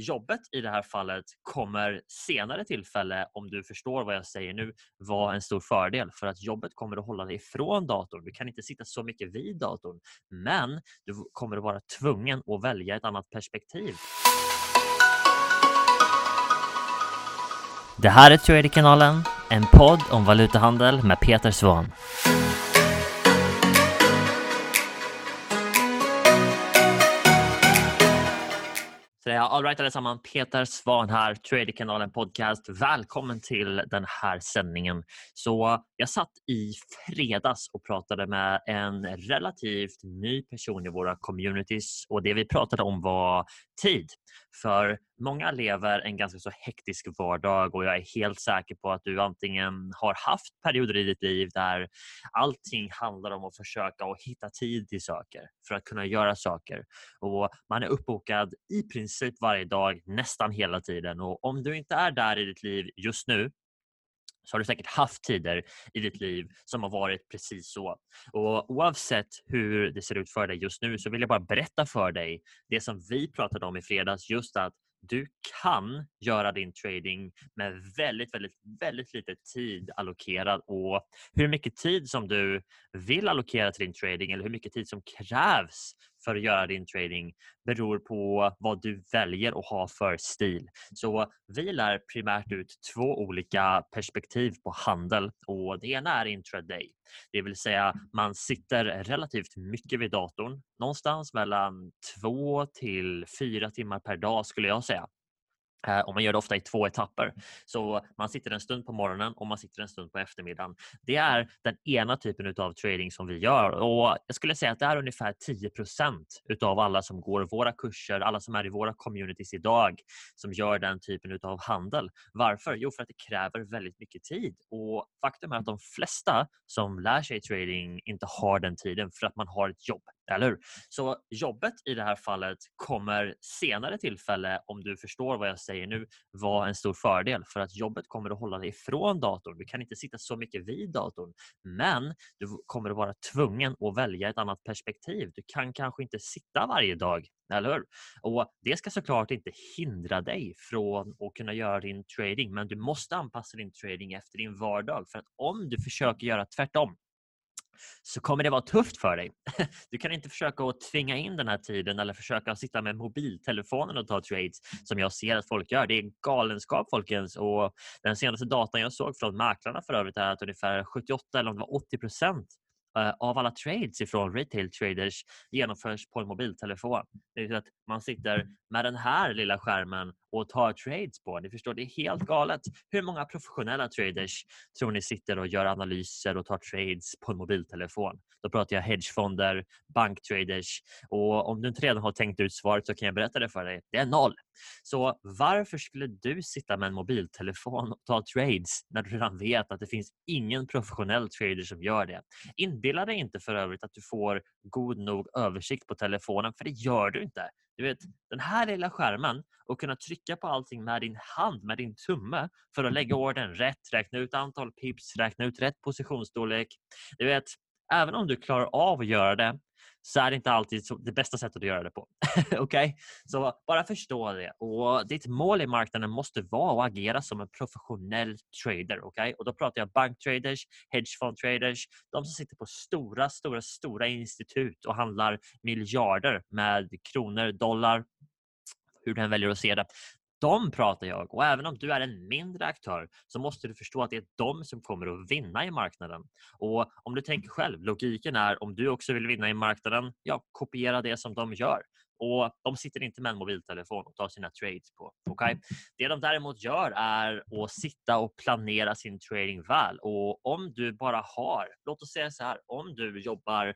jobbet i det här fallet kommer senare tillfälle, om du förstår vad jag säger nu, vara en stor fördel för att jobbet kommer att hålla dig ifrån datorn. Du kan inte sitta så mycket vid datorn, men du kommer att vara tvungen att välja ett annat perspektiv. Det här är Traderkanalen, en podd om valutahandel med Peter Svahn. Alright allesammans, Peter Svan här, Traderkanalen Podcast. Välkommen till den här sändningen. Så jag satt i fredags och pratade med en relativt ny person i våra communities och det vi pratade om var tid. För många lever en ganska så hektisk vardag och jag är helt säker på att du antingen har haft perioder i ditt liv där allting handlar om att försöka att hitta tid till saker för att kunna göra saker. Och man är uppbokad i princip varje dag, nästan hela tiden. Och om du inte är där i ditt liv just nu så har du säkert haft tider i ditt liv som har varit precis så. Och oavsett hur det ser ut för dig just nu så vill jag bara berätta för dig det som vi pratade om i fredags, just att du kan göra din trading med väldigt, väldigt, väldigt lite tid allokerad och hur mycket tid som du vill allokera till din trading eller hur mycket tid som krävs för att göra din trading beror på vad du väljer att ha för stil. Så vi lär primärt ut två olika perspektiv på handel och det ena är intraday. Det vill säga man sitter relativt mycket vid datorn, någonstans mellan två till fyra timmar per dag skulle jag säga. Eh, och man gör det ofta i två etapper. Så man sitter en stund på morgonen och man sitter en stund på eftermiddagen. Det är den ena typen av trading som vi gör och jag skulle säga att det är ungefär 10% utav alla som går våra kurser, alla som är i våra communities idag som gör den typen av handel. Varför? Jo, för att det kräver väldigt mycket tid och faktum är att de flesta som lär sig trading inte har den tiden för att man har ett jobb. Eller hur? Så jobbet i det här fallet kommer senare tillfälle, om du förstår vad jag säger nu, vara en stor fördel för att jobbet kommer att hålla dig ifrån datorn. Du kan inte sitta så mycket vid datorn, men du kommer att vara tvungen att välja ett annat perspektiv. Du kan kanske inte sitta varje dag, eller hur? Och det ska såklart inte hindra dig från att kunna göra din trading, men du måste anpassa din trading efter din vardag för att om du försöker göra tvärtom så kommer det vara tufft för dig. Du kan inte försöka att tvinga in den här tiden eller försöka sitta med mobiltelefonen och ta trades som jag ser att folk gör. Det är galenskap folkens och den senaste datan jag såg från mäklarna för övrigt är att ungefär 78 eller om det var 80 procent Eh, av alla trades ifrån retail traders genomförs på en mobiltelefon. Det är att man sitter med den här lilla skärmen och tar trades på. Ni förstår, det är helt galet. Hur många professionella traders tror ni sitter och gör analyser och tar trades på en mobiltelefon? Då pratar jag hedgefonder, banktraders och om du inte redan har tänkt ut svaret så kan jag berätta det för dig. Det är noll. Så varför skulle du sitta med en mobiltelefon och ta trades när du redan vet att det finns ingen professionell trader som gör det? Inbilla dig inte för övrigt att du får god nog översikt på telefonen för det gör du inte. Du vet, den här lilla skärmen och kunna trycka på allting med din hand, med din tumme för att lägga orden rätt, räkna ut antal pips, räkna ut rätt positionsstorlek. Du vet, även om du klarar av att göra det så är det inte alltid det bästa sättet att göra det på. Okej? Okay? Så bara förstå det. Och ditt mål i marknaden måste vara att agera som en professionell trader. Okay? Och då pratar jag banktraders, hedgefondtraders, de som sitter på stora, stora, stora institut och handlar miljarder med kronor, dollar, hur du än väljer att se det. De pratar jag och även om du är en mindre aktör så måste du förstå att det är de som kommer att vinna i marknaden. Och om du tänker själv, logiken är om du också vill vinna i marknaden, ja, kopiera det som de gör och de sitter inte med en mobiltelefon och tar sina trades på. Okay? Det de däremot gör är att sitta och planera sin trading väl och om du bara har, låt oss säga så här, om du jobbar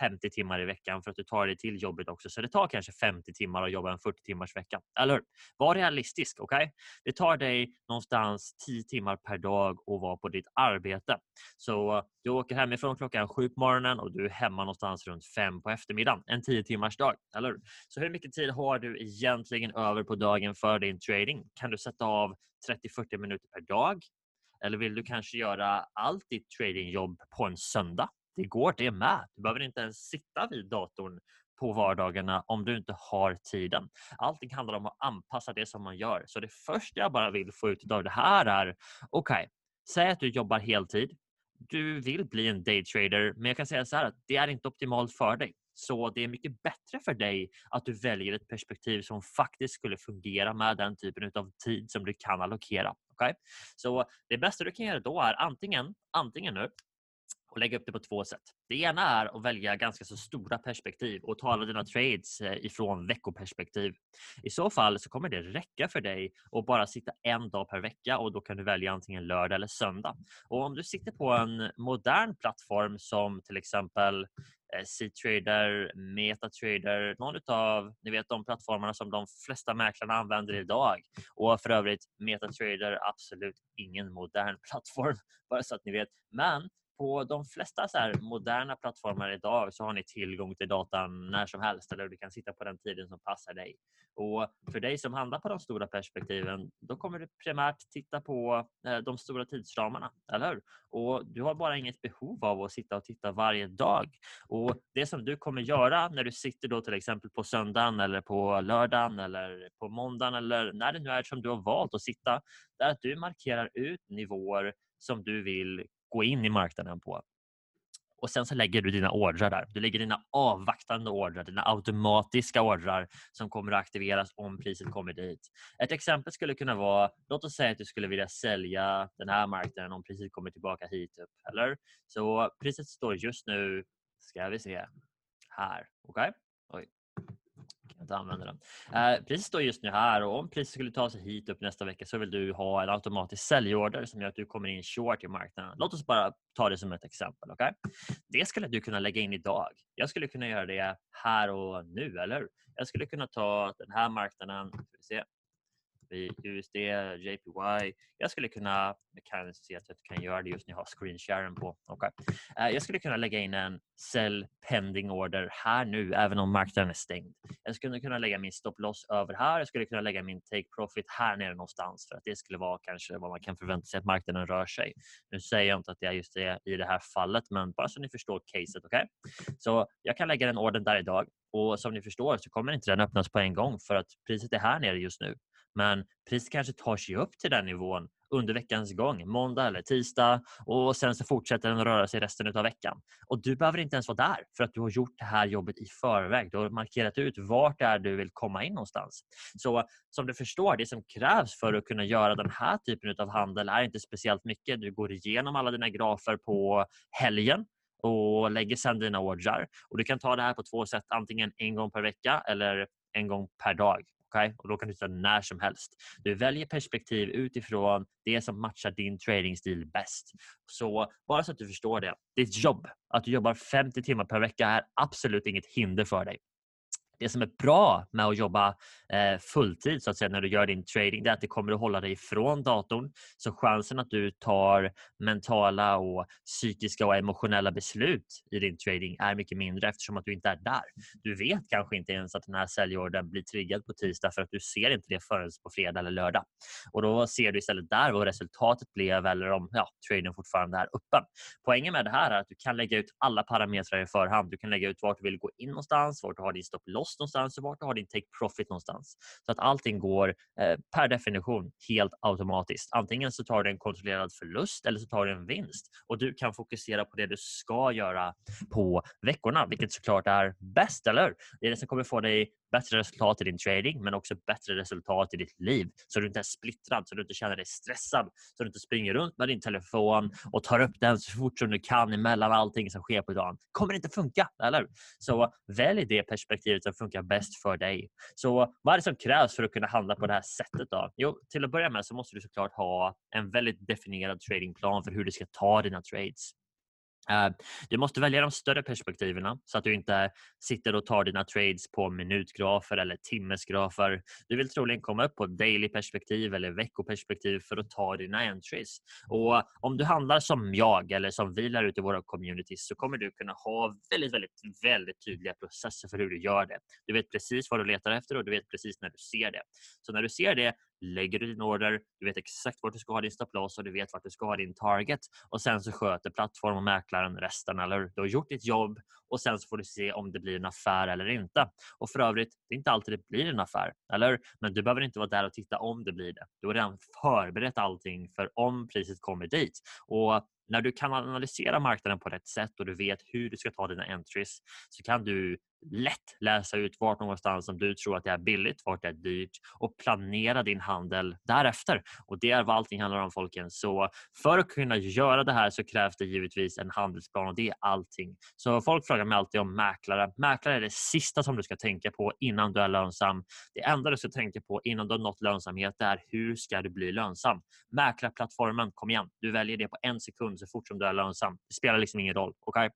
40-50 timmar i veckan för att du tar dig till jobbet också, så det tar kanske 50 timmar att jobba en 40 timmars vecka. Eller hur? Var realistisk, okej? Okay? Det tar dig någonstans 10 timmar per dag att vara på ditt arbete. Så du åker hemifrån klockan sju på morgonen och du är hemma någonstans runt fem på eftermiddagen. En 10 timmars dag, eller hur? Så hur mycket tid har du egentligen över på dagen för din trading? Kan du sätta av 30-40 minuter per dag? Eller vill du kanske göra allt ditt tradingjobb på en söndag? Det går det med. Du behöver inte ens sitta vid datorn på vardagarna om du inte har tiden. Allting handlar om att anpassa det som man gör. Så det första jag bara vill få ut av det här är, okej, okay, säg att du jobbar heltid. Du vill bli en daytrader, men jag kan säga så här att det är inte optimalt för dig. Så det är mycket bättre för dig att du väljer ett perspektiv som faktiskt skulle fungera med den typen av tid som du kan allokera. Okay? Så det bästa du kan göra då är antingen, antingen nu och lägga upp det på två sätt. Det ena är att välja ganska så stora perspektiv och ta alla dina trades eh, ifrån veckoperspektiv. I så fall så kommer det räcka för dig att bara sitta en dag per vecka och då kan du välja antingen lördag eller söndag. Och om du sitter på en modern plattform som till exempel eh, C-trader, MetaTrader, någon av ni vet, de plattformarna som de flesta mäklarna använder idag. Och för övrigt, MetaTrader absolut ingen modern plattform, bara så att ni vet. Men på de flesta så moderna plattformar idag så har ni tillgång till datan när som helst eller du kan sitta på den tiden som passar dig. Och för dig som handlar på de stora perspektiven, då kommer du primärt titta på eh, de stora tidsramarna, eller hur? Och du har bara inget behov av att sitta och titta varje dag. Och det som du kommer göra när du sitter då till exempel på söndagen eller på lördagen eller på måndagen eller när det nu är som du har valt att sitta, det är att du markerar ut nivåer som du vill gå in i marknaden på. Och sen så lägger du dina ordrar där. Du lägger dina avvaktande ordrar, dina automatiska ordrar som kommer att aktiveras om priset kommer dit. Ett exempel skulle kunna vara, låt oss säga att du skulle vilja sälja den här marknaden om priset kommer tillbaka hit upp. Eller? Så priset står just nu, ska vi se, här. Okej? Okay? Inte använda den. Eh, priset står just nu här och om priset skulle ta sig hit upp nästa vecka så vill du ha en automatisk säljorder som gör att du kommer in short i marknaden. Låt oss bara ta det som ett exempel. Okay? Det skulle du kunna lägga in idag. Jag skulle kunna göra det här och nu, eller Jag skulle kunna ta den här marknaden. Ska vi se USD, JPY. Jag skulle kunna, jag kan se att jag kan göra det just nu, jag har screensharen på. Okay. Eh, jag skulle kunna lägga in en sell pending order här nu, även om marknaden är stängd. Jag skulle kunna lägga min stop loss över här. Jag skulle kunna lägga min take profit här nere någonstans för att det skulle vara kanske vad man kan förvänta sig att marknaden rör sig. Nu säger jag inte att det är just det i det här fallet, men bara så ni förstår caset. Okay? Så jag kan lägga den ordern där idag och som ni förstår så kommer inte den öppnas på en gång för att priset är här nere just nu. Men priset kanske tar sig upp till den nivån under veckans gång, måndag eller tisdag och sen så fortsätter den röra sig resten av veckan. Och du behöver inte ens vara där för att du har gjort det här jobbet i förväg. Du har markerat ut vart det är du vill komma in någonstans. Så som du förstår, det som krävs för att kunna göra den här typen av handel är inte speciellt mycket. Du går igenom alla dina grafer på helgen och lägger sedan dina ordrar. Och du kan ta det här på två sätt, antingen en gång per vecka eller en gång per dag. Okay? Och då kan du titta när som helst. Du väljer perspektiv utifrån det som matchar din tradingstil bäst. Så bara så att du förstår det. Ditt jobb, att du jobbar 50 timmar per vecka är absolut inget hinder för dig det som är bra med att jobba eh, fulltid så att säga när du gör din trading det är att det kommer att hålla dig ifrån datorn. Så chansen att du tar mentala och psykiska och emotionella beslut i din trading är mycket mindre eftersom att du inte är där. Du vet kanske inte ens att den här säljordern blir triggad på tisdag för att du ser inte det förrän på fredag eller lördag. Och då ser du istället där vad resultatet blev eller om ja, traden fortfarande är öppen. Poängen med det här är att du kan lägga ut alla parametrar i förhand. Du kan lägga ut vart du vill gå in någonstans, vart du har din stopp loss någonstans och vart du har din take profit någonstans. Så att allting går eh, per definition helt automatiskt. Antingen så tar du en kontrollerad förlust eller så tar du en vinst och du kan fokusera på det du ska göra på veckorna, vilket såklart är bäst, eller? Det är det som kommer få dig bättre resultat i din trading men också bättre resultat i ditt liv. Så du inte är splittrad, så du inte känner dig stressad, så du inte springer runt med din telefon och tar upp den så fort som du kan emellan allting som sker på dagen. kommer inte funka, eller Så välj det perspektivet som funkar bäst för dig. Så vad är det som krävs för att kunna handla på det här sättet? då? Jo, till att börja med så måste du såklart ha en väldigt definierad tradingplan för hur du ska ta dina trades. Eh, du måste välja de större perspektiven så att du inte sitter och tar dina trades på minutgrafer eller timmesgrafer. Du vill troligen komma upp på daily perspektiv eller veckoperspektiv för att ta dina entries. Och om du handlar som jag eller som vi lär ut i våra communities så kommer du kunna ha väldigt, väldigt, väldigt tydliga processer för hur du gör det. Du vet precis vad du letar efter och du vet precis när du ser det. Så när du ser det, lägger du din order, du vet exakt vart du ska ha din stop loss och du vet vart du ska ha din target och sen så sköter plattform och mäklaren resten. Eller du har gjort ditt jobb och sen så får du se om det blir en affär eller inte. Och för övrigt, det är inte alltid det blir en affär, eller Men du behöver inte vara där och titta om det blir det. Du har redan förberett allting för om priset kommer dit. Och när du kan analysera marknaden på rätt sätt och du vet hur du ska ta dina entries så kan du lätt läsa ut vart någonstans som du tror att det är billigt, vart det är dyrt och planera din handel därefter. Och det är vad allting handlar om folken. Så för att kunna göra det här så krävs det givetvis en handelsplan och det är allting. Så folk frågar mig alltid om mäklare. Mäklare är det sista som du ska tänka på innan du är lönsam. Det enda du ska tänka på innan du har nått lönsamhet är hur ska du bli lönsam? Mäklarplattformen, kom igen, du väljer det på en sekund så fort som du är lönsam. Det spelar liksom ingen roll. Okay?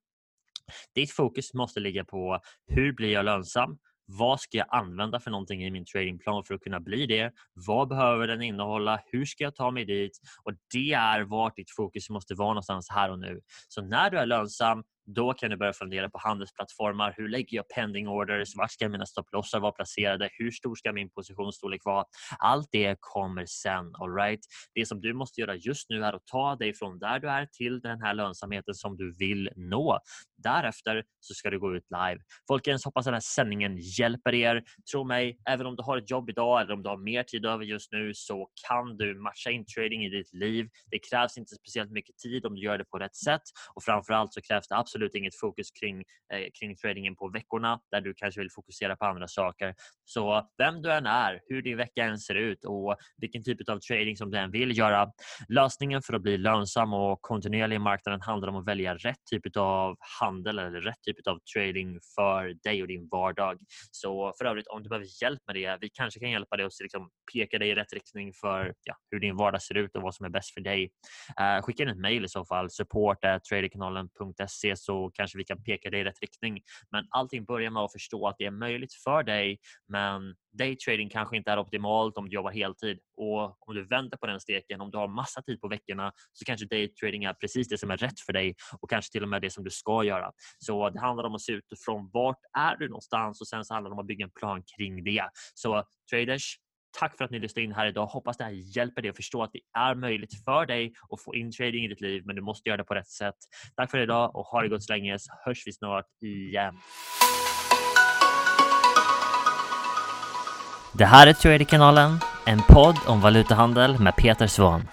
Ditt fokus måste ligga på hur blir jag lönsam? Vad ska jag använda för någonting i min tradingplan för att kunna bli det? Vad behöver den innehålla? Hur ska jag ta mig dit? Och Det är vart ditt fokus måste vara någonstans här och nu. Så när du är lönsam, då kan du börja fundera på handelsplattformar. Hur lägger jag pending orders? Vart ska mina stopplossar vara placerade? Hur stor ska min positionsstorlek vara? Allt det kommer sen. All right? Det som du måste göra just nu är att ta dig från där du är till den här lönsamheten som du vill nå. Därefter så ska du gå ut live. Folkens, hoppas den här sändningen hjälper er. Tro mig, även om du har ett jobb idag eller om du har mer tid över just nu så kan du matcha in trading i ditt liv. Det krävs inte speciellt mycket tid om du gör det på rätt sätt och framförallt så krävs det absolut absolut inget fokus kring, eh, kring tradingen på veckorna där du kanske vill fokusera på andra saker. Så vem du än är, hur din vecka än ser ut och vilken typ av trading som du än vill göra. Lösningen för att bli lönsam och kontinuerlig i marknaden handlar om att välja rätt typ av handel eller rätt typ av trading för dig och din vardag. Så för övrigt, om du behöver hjälp med det, vi kanske kan hjälpa dig att liksom peka dig i rätt riktning för ja, hur din vardag ser ut och vad som är bäst för dig. Uh, skicka in ett mejl i så fall, support traderkanalen.se så kanske vi kan peka dig i rätt riktning. Men allting börjar med att förstå att det är möjligt för dig men daytrading kanske inte är optimalt om du jobbar heltid och om du väntar på den steken, om du har massa tid på veckorna så kanske daytrading är precis det som är rätt för dig och kanske till och med det som du ska göra. Så det handlar om att se utifrån vart är du någonstans och sen så handlar det om att bygga en plan kring det. Så traders, Tack för att ni lyssnade in här idag. Hoppas det här hjälper dig att förstå att det är möjligt för dig att få in trading i ditt liv, men du måste göra det på rätt sätt. Tack för idag och ha det gott så länge så hörs vi snart igen. Det här är Traderkanalen, en podd om valutahandel med Peter Svahn.